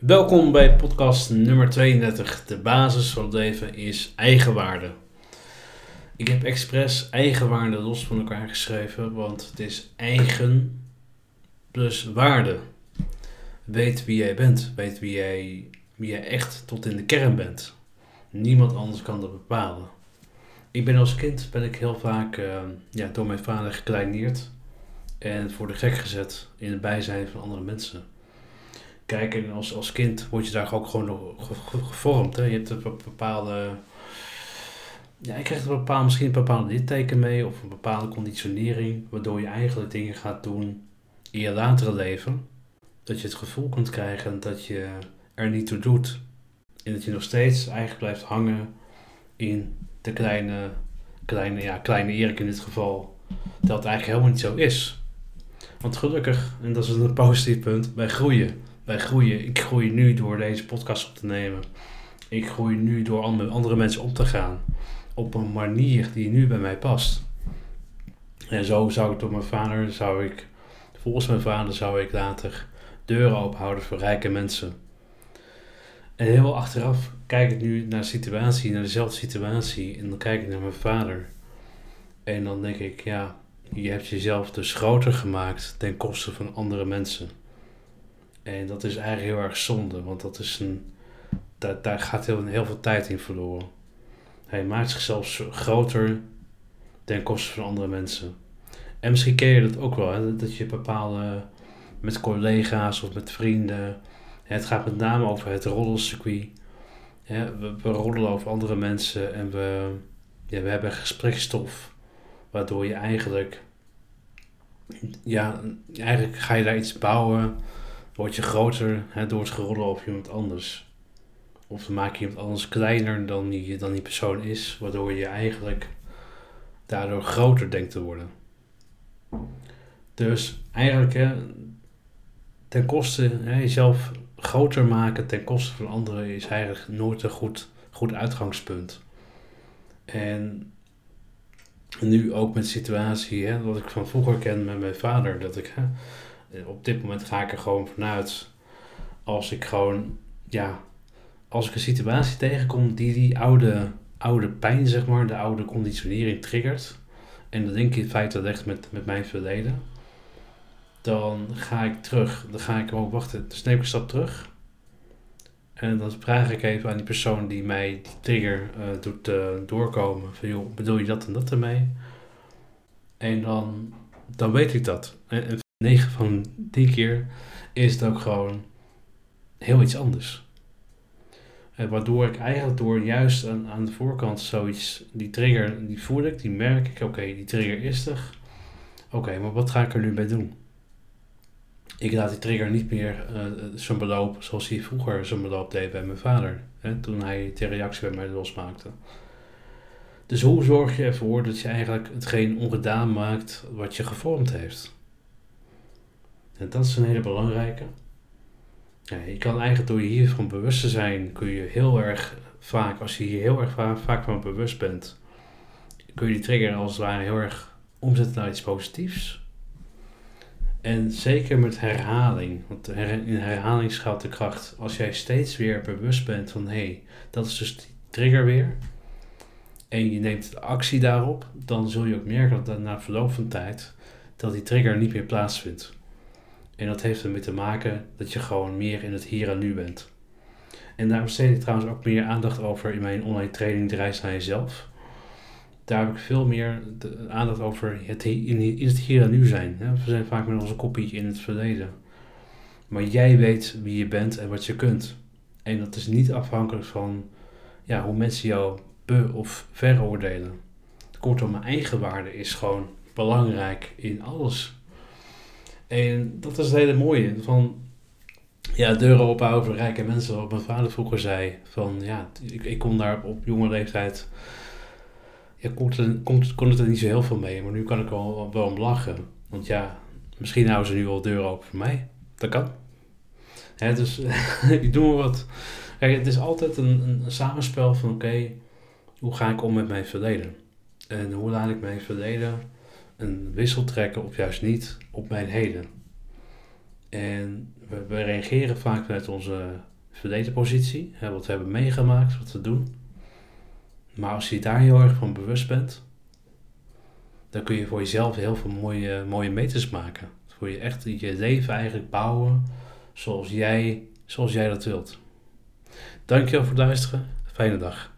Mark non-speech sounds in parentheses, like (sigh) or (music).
Welkom bij podcast nummer 32. De basis van het leven is eigenwaarde. Ik heb expres eigenwaarde los van elkaar geschreven, want het is eigen plus waarde. Weet wie jij bent, weet wie jij, wie jij echt tot in de kern bent. Niemand anders kan dat bepalen. Ik ben als kind ben ik heel vaak uh, ja, door mijn vader gekleineerd en voor de gek gezet in het bijzijn van andere mensen. Kijk, en als, als kind word je daar ook gewoon gevormd. Hè? Je hebt een bepaalde. Ja, je krijgt een misschien een bepaalde litteken mee of een bepaalde conditionering, waardoor je eigenlijk dingen gaat doen in je latere leven. Dat je het gevoel kunt krijgen dat je er niet toe doet. En dat je nog steeds eigenlijk blijft hangen in de kleine, kleine, ja, kleine Erik in dit geval. Dat het eigenlijk helemaal niet zo is. Want gelukkig, en dat is een positief punt, wij groeien. Wij groeien. Ik groei nu door deze podcast op te nemen. Ik groei nu door andere mensen om te gaan. Op een manier die nu bij mij past. En zo zou ik door mijn vader, zou ik, volgens mijn vader zou ik later deuren openhouden voor rijke mensen. En heel achteraf kijk ik nu naar de situatie, naar dezelfde situatie. En dan kijk ik naar mijn vader. En dan denk ik, ja, je hebt jezelf dus groter gemaakt ten koste van andere mensen. En dat is eigenlijk heel erg zonde, want dat is een, daar, daar gaat heel, heel veel tijd in verloren. Hij maakt zichzelf groter ten koste van andere mensen. En misschien ken je dat ook wel, dat je bepaalde, met collega's of met vrienden, het gaat met name over het roddelcircuit. We roddelen over andere mensen en we, ja, we hebben gesprekstof, waardoor je eigenlijk, ja, eigenlijk ga je daar iets bouwen word je groter hè, door het geroddel over iemand anders. Of maak je iemand anders kleiner dan die, dan persoon is, waardoor je eigenlijk daardoor groter denkt te worden. Dus eigenlijk hè, ten koste hè, jezelf groter maken ten koste van anderen is eigenlijk nooit een goed, goed uitgangspunt. En nu ook met situatie, hè, wat ik van vroeger ken met mijn vader, dat ik hè, op dit moment ga ik er gewoon vanuit. Als ik gewoon, ja, als ik een situatie tegenkom die die oude, oude pijn, zeg maar, de oude conditionering triggert. En dat denk ik in feite legt met, met mijn verleden. Dan ga ik terug. Dan ga ik gewoon wachten. Dus neem ik een stap terug. En dan vraag ik even aan die persoon die mij die trigger uh, doet uh, doorkomen. Van joh, bedoel je dat en dat ermee? En dan, dan weet ik dat. En, en 9 van 10 keer is het ook gewoon heel iets anders. Eh, waardoor ik eigenlijk door juist aan, aan de voorkant zoiets, die trigger, die voel ik, die merk ik, oké, die trigger is er. Oké, maar wat ga ik er nu mee doen? Ik laat die trigger niet meer uh, zijn beloop zoals hij vroeger zijn beloop deed bij mijn vader. Hè, toen hij de reactie bij mij losmaakte. Dus hoe zorg je ervoor dat je eigenlijk hetgeen ongedaan maakt wat je gevormd heeft? En dat is een hele belangrijke. Je kan eigenlijk door je hiervan bewust te zijn, kun je heel erg vaak, als je hier heel erg vaak, vaak van bewust bent, kun je die trigger als het ware heel erg omzetten naar iets positiefs. En zeker met herhaling, want in herhaling schuilt de kracht. Als jij steeds weer bewust bent van hé, hey, dat is dus die trigger weer, en je neemt de actie daarop, dan zul je ook merken dat na verloop van tijd dat die trigger niet meer plaatsvindt. En dat heeft ermee te maken dat je gewoon meer in het hier en nu bent. En daar besteed ik trouwens ook meer aandacht over in mijn online training De Reis naar Jezelf. Daar heb ik veel meer aandacht over het, in, het hier en nu zijn. We zijn vaak met onze kopie in het verleden. Maar jij weet wie je bent en wat je kunt. En dat is niet afhankelijk van ja, hoe mensen jou be- of veroordelen. Kortom, mijn eigen waarde is gewoon belangrijk in alles en dat is het hele mooie. Van, ja, deuren opbouwen voor rijke mensen. Wat mijn vader vroeger zei. Van, ja, ik, ik kon daar op jonge leeftijd... Ja, kon, het, kon, kon het er niet zo heel veel mee. Maar nu kan ik wel, wel om lachen. Want ja, misschien houden ze nu wel deuren open voor mij. Dat kan. Hè, dus (laughs) ik doe maar wat. Kijk, het is altijd een, een samenspel van... Oké, hoe ga ik om met mijn verleden? En hoe laat ik mijn verleden een wissel trekken of juist niet op mijn heden. En we, reageren vaak met onze verdedigpositie, hè, wat we hebben meegemaakt, wat we doen. Maar als je daar heel erg van bewust bent, dan kun je voor jezelf heel veel mooie, mooie meters maken. Kun je echt je leven eigenlijk bouwen zoals jij, zoals jij dat wilt. Dankjewel voor het luisteren. Fijne dag.